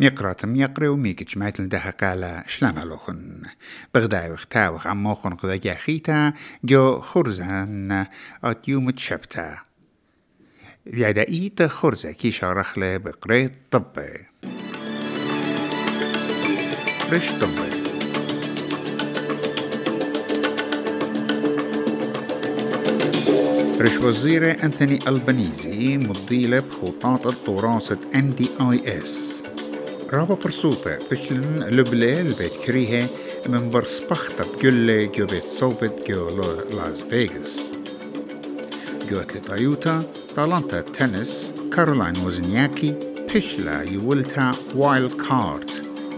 ميقراتم يقري وميكج مايتل ده قال شلام لوخن بغداي وختاوخ عموخن قدا خيتا جو خرزان ات يوم تشبتا يعدا إيتا خرزة كي شارخلة بقريت طبي. رش طبي. رش وزير أنثوني ألبانيزي مضيلة بخطاط التراث ان دي اي اس رابا برسوبة فشلن لبلي البيت كريها من برسبخت بجل جو بيت صوبت جو لاس فيغاس. جوت لطيوتا طالانتا تنس كارولاين وزنياكي بيشلا يولتا وايلد كارد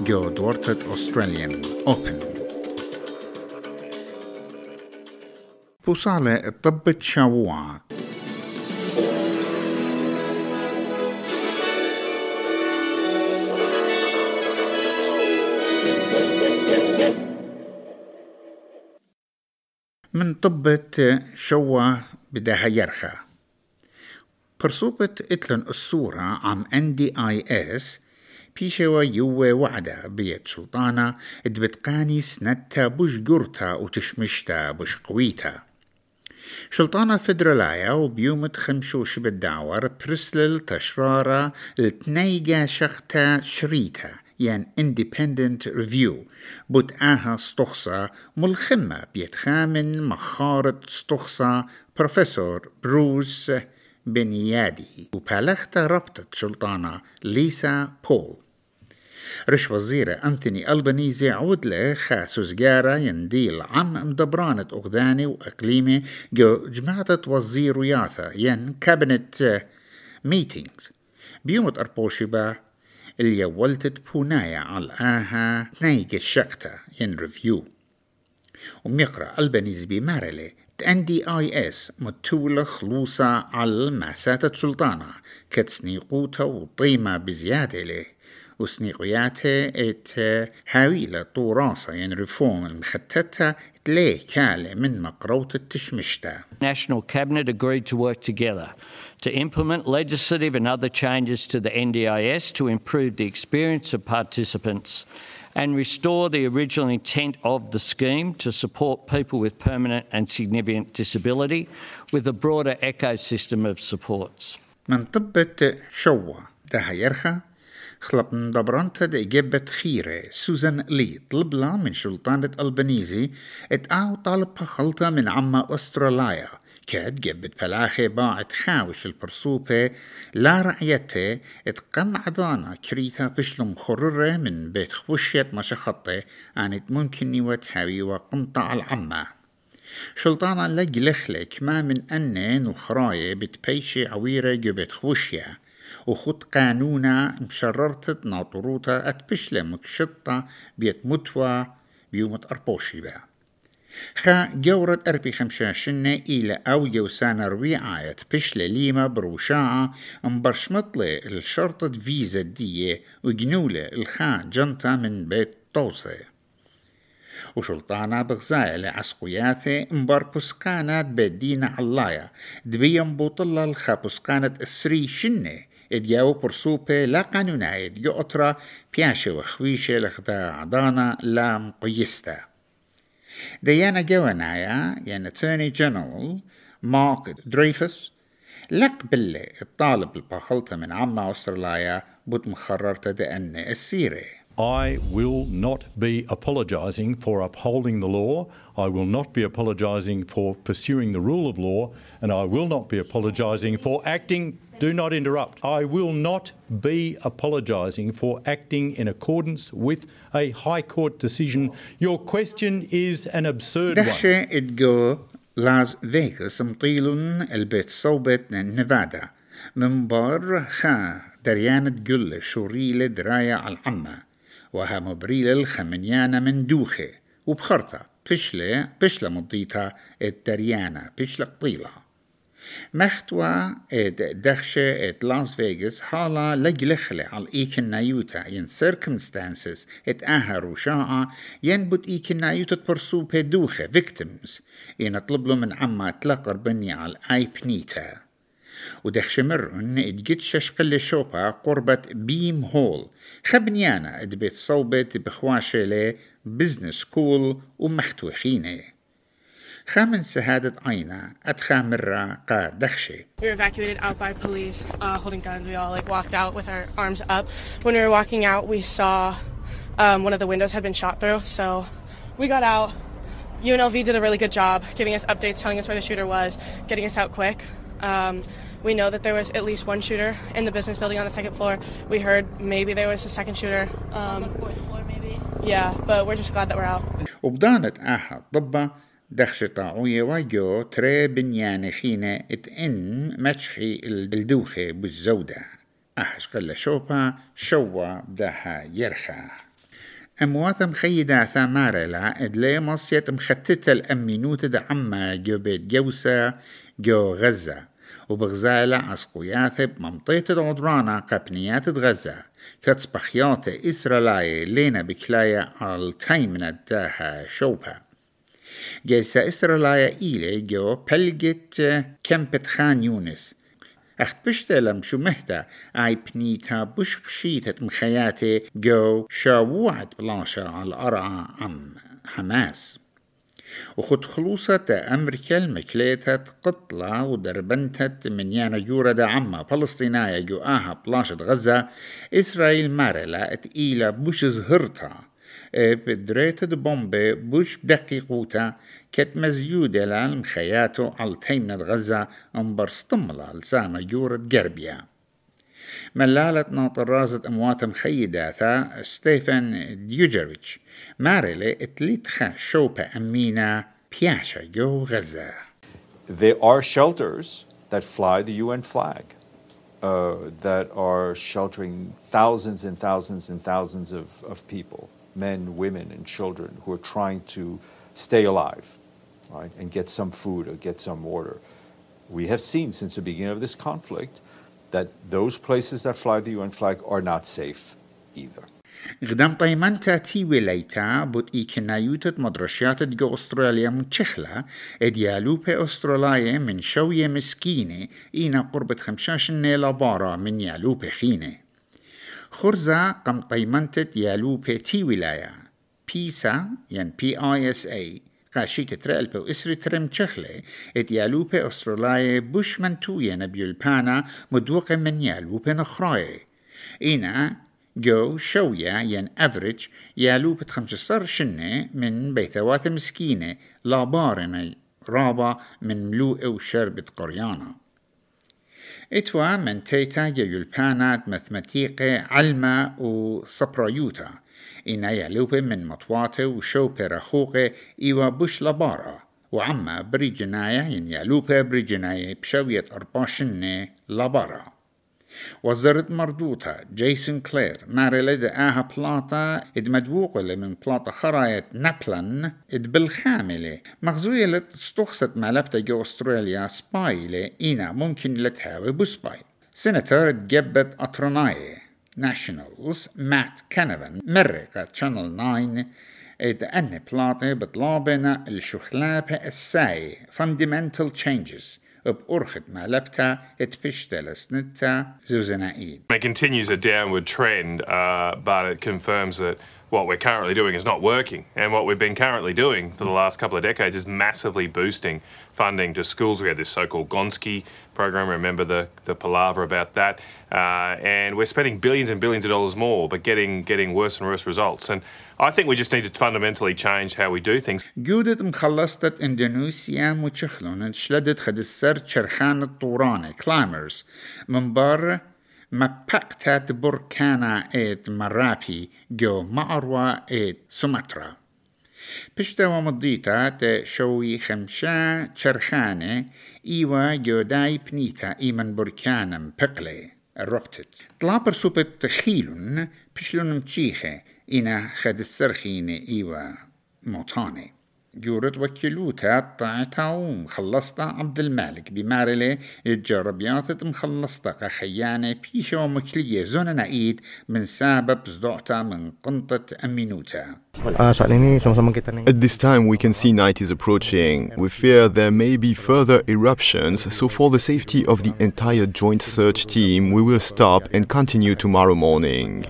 جو دورتت أستراليان أوبن. بوصالة طبت شاوعة من طبة شوا بدها يرخى. برصوبة إتلن الصورة عم ان دي اي اس بيشوا يوه وعدة بيت سلطانة إدبتقاني سنتا بش جرتا وتشمشتا بش قويتا. شلطانة فدرالايا وبيومت خمشوش بالدعور برسلل تشرارة التنيجا شختا شريتا. يعني independent review. بوت آها ستوخصا ملخمة. بيتخامن مخارة ستوخصا بروفيسور بروس بنيادي. وبالختا ربطة شلطانة ليسا بول رش وزيرة أنثوني ألبانيزي عود له خاسو سجارة ينديل عم مدبرانة أغذاني وأقليمي جو جماعة وزير وياثا ين كابنت ميتينجز بيومت أربوشبا اللي ولتت بونايا على آها نايق الشقتا ين ريفيو وميقرأ ألبانيزي بمارلي. ان دي آي إس متولة خلوصة على ماسات سلطانة كتسنيقوتا وطيمة بزيادة له. وسنيقياته ات هاويلة طوراسة يعني ريفورم المختتة تليه كالة من مقروط التشمشتا National Cabinet agreed to work together to implement legislative and other changes to the NDIS to improve the experience of participants and restore the original intent of the scheme to support people with permanent and significant disability with a broader ecosystem of supports. من طبة شوة ده يرخى خلق من دبرانتا دي جبت خيرة. سوزان لي طلبلا من سلطانة البنيزي اتقاو طالب خلطة من عما أستراليا. كاد جبت فلاخي باعت خاوش البرصوبة. لا رعيته. اتقم عضانا كريتا بشلم خررة من بيت خوشية مشخطة انت ممكن نيوت هاوي وقمطع العمة شلطانا لجلخلك ما من أنن وخراية بتبيشي عويرة جبت خوشية وخط قانونا مشررت ناطروتا اتبشلة مكشطة بيت متوى بيومت أربوشي بها. خا جورت أربي خمشاشنة إلى أو يوسانا ربيعاية بشلة ليما بروشاعة مبرشمطلة الشرطة فيزا دية وجنولة الخا جنطة من بيت طوسة. وشلطانا بغزاية لعسقياثة مبار بسكانات بدينا علايا. دبيم بوطلة الخا بسكانت السري شنة ادياو برسوبة لا قانوناية يؤترا بياشة وخويشة لخدا عدانا لا مقيستا ديانا جوانايا يعني اتورني جنرال مارك دريفس لك بالله الطالب الباخلطة من عما أستراليا بد مخررته دأن السيرة I will not be apologising for upholding the law. I will not be apologising for pursuing the rule of law. And I will not be apologising for acting. Do not interrupt. I will not be apologising for acting in accordance with a High Court decision. Your question is an absurd one. دهشة اتجو لاس فيغاس مطيلون البيت صوبت نيفادا من بار خا دريانة جل شوريلة دراية على العمة وها مبريلة الخمنيانة من دوخة وبخرطة بشلة بشلة مضيتها الدريانة بشلة قطيلة محتوى دخشة إد لاس فيغاس حالا لجلخلة على ايكن نايوتا ين circumstances ات أها روشاعة ينبت ايكن نايوتا تبرسو بدوخة victims ين اطلب له من عما تلقر بني على اي بنيتا ودخشمرن ادجت ششقل شوبا قربة بيم هول. خبنيانا ادبت صوبت بخواشة بزنس سكول ومحتوخينه خامن سهادة عينا أدخى مرة قا دخشي We were evacuated out by police uh, holding guns. We all like walked out with our arms up. When we were walking out, we saw um, one of the windows had been shot through. So we got out. UNLV did a really good job giving us updates, telling us where the shooter was, getting us out quick. Um, we know that there was at least one shooter in the business building on the second floor. We heard maybe there was a second shooter. Um, on the fourth floor, maybe. Yeah, but we're just glad that we're out. وبدانت آها ضبة دخش طاعوية واجو تري بنيان خينة اتئن متشخي الدوخة بالزودة أحش قل شوبا شوا بدها يرخى أمواثم خيدا ثامارلا إدلي مصيت مختتة الأمينوت دعما جو بيت جوسا جو غزة وبغزالة عسقوياث بممطيت العدرانة قبنيات غزة كتصبخيات إسرائيل لينا بكلايا على تايمنا داها شوبا جيسا إسرائيل إيلي جو بلجت كمبت خان يونس أخت بشتلم شو مهتا أي بنيتا بش قشيتت مخياتي جو شاوعت بلاشا على الأرعى عم حماس وخد خلوصة أمريكا المكليتت قطلة ودربنتت من يانا جورة دا عما فلسطينايا جو آها بلاشة غزة إسرائيل مارلا إيلا بوش زهرتا بدريت بومبي بوش دقيقوتا كت مزيودة للمخياتو على تيمنة غزة انبر استملا لسانة جورة جربيا ملالة ناطر رازة أموات مخيداتا ستيفن ديوجريتش مارلي إتليتخا شوبة أمينا بياشا جو غزة. There are shelters that fly the UN flag. Uh, that are sheltering thousands and thousands and thousands of, of people, men, women, and children who are trying to stay alive, right, and get some food or get some water. We have seen since the beginning of this conflict that those places that fly the UN flag are not safe either. غدام طيمانتا تي ولايتا بوت اي كنايوتت مدرشات جو استراليا منشخلة اديالو بي استراليا من شوية مسكينة اينا قربة خمشاش نيلا بارا من يالو خينة خرزة قم طيمانتت يالو بي تي ولاية بيسا ين بي اي اس اي قاشيت ترقل بو اسري ترم تشخلة ات يالو بي استراليا بوش منتوية نبيو البانا مدوقة من يالو بي نخراي اينا جو شوية ين افريج يالو بتخمسة شنة من بيثوات مسكينة لا بارنا رابا من ملوء وشربة قريانا إتوا من تيتا يلبانات ماثماتيقة علمة وصبرايوتا إنا يالوبة من مطواته وشوبة رخوقة إيوا بوش لبارا. وعما بريجنايا ين يالوبة بريجنايا بشوية أرباشنة لبارا. وزرت مردوتا جيسون كلير ناري لدى آها بلاطة إد مدوقة من بلاطة خراية نابلن إد بالخاملة. مغزوية لتستخصت مالبتا جو أستراليا سبايلة إينا ممكن لتهاوي بسباي سيناتور جبت أطرناي ناشونالز مات كانفن مرقة شانل 9 إد أن بلاطة بطلابنا الشخلابة الساي. Fundamental changes. b'orchet. It continues a downward trend, uh, but it confirms that what we're currently doing is not working. And what we've been currently doing for the last couple of decades is massively boosting funding to schools. We had this so-called Gonski program. Remember the, the palaver about that. Uh, and we're spending billions and billions of dollars more, but getting getting worse and worse results. And I think we just need to fundamentally change how we do things. جودة مخلصة اندونيسيا متشخلون شلدت خد السر شرخان الطورانة كلايمرز من بر مبقتات بركانا ات مرابي جو معروة ات سومترا بشتا ومضيتا شوي خمشا شرخانة إيوا جو داي بنيتا إيمن بركانا بقلي الربتت طلابر سوبت خيلون بشلون متشيخة إنا خد السرخينة إيوا موطاني جورت وكلوتا طاعتها ومخلصتا عبد المالك بمارلي الجربيات مخلصتا خيانة بيشا ومكلية زون نعيد من سبب زدوعتا من قنطة أمينوتا At this time, we can see night is approaching. We fear there may be further eruptions, so for the safety of the entire joint search team, we will stop and continue tomorrow morning.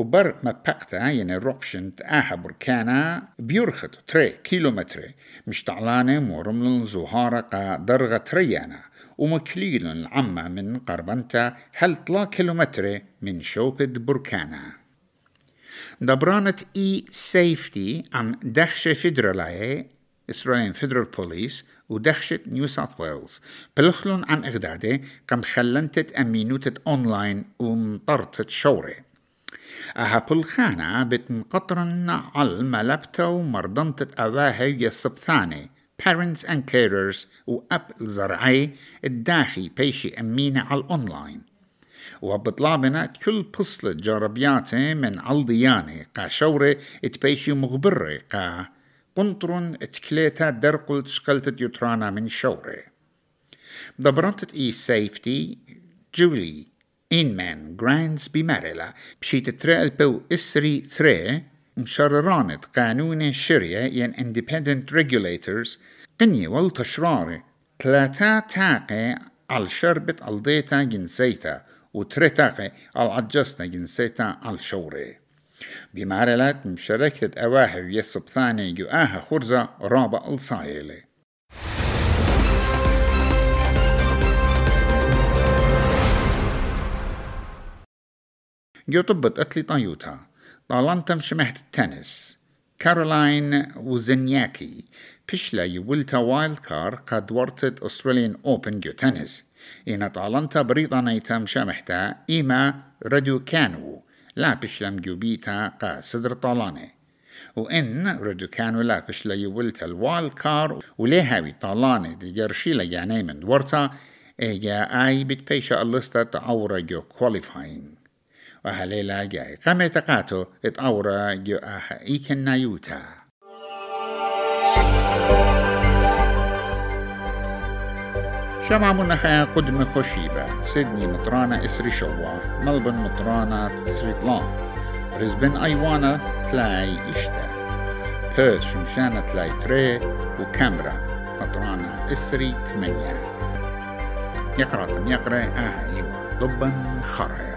وبر مبقتا يعني ربشن تآها بركانا بيرخط تري كيلومتر مش طعلانة مورمل زهارة قا درغة تريانا. ومكليل العمة من قربنتا هل طلا كيلومتر من شوبد بركانا. دبرانة إي سيفتي عن دخشة فيدرالاي إسرائيل فيدرال بوليس ودخشة نيو ساوث ويلز. بلخلون عن إغدادي قم خلنتت أمينوتة أونلاين ومطرتت شوري. أها بلخانة بتنقطرن على ملبتا ومرضنتة أواهي يصبثاني parents and carers وأب الزرعي الداخي بيشي أمينة على الأونلاين. وبطلابنا كل بصلة جربياتي من الضيانة قا شورة اتبيشي مغبرة قا قنطرن اتكليتا درقل تشقلت يترانا من شورة دبرنتت إي سيفتي. جولي إنمان جراندز بمارلا بشي تترى البو إسري ثري مشررانت قانون الشرية ين independent regulators قنية والتشراري ثلاثة تاقي على شربة الديتا جنسيتا وترتاقي على عجستا جنسيتا على شوري بمعرلات مشاركة أواهر يسب ثاني جواها خرزة رابع الصايلي جو طبت أتلي طيوتا طالنتم شمحت التنس. كارولاين وزنياكي. بشلا يولتا وايلد كار قد ورتت أستراليان أوبن جو تنس. إن طالنتا بريطانيتا شمحتا إيما ردو كانو. لا بشلم جوبيتا قا صدر طالاني. وإن ردو كانو لا بشلا يولتا الوايلد كار. وليهاوي طالاني دي جرشيلا يعني من دورتا إيجا آي بتبيشا اللستة تعورة جو كواليفاين وهليلا جاي قام تقاتو اتأورا جو آها إيكن نايوتا. شمع منخا قدم خشيبة سيدني مطرانة إسري شوا. ملبن مطرانة إسري طلان. بريسبن أيوانا تلاي إشتا. بيرث شمشانة تلاي تري. وكاميرا مطرانة إسري ثمانية يقرأ يقرأ آها إيوا ضبا خرج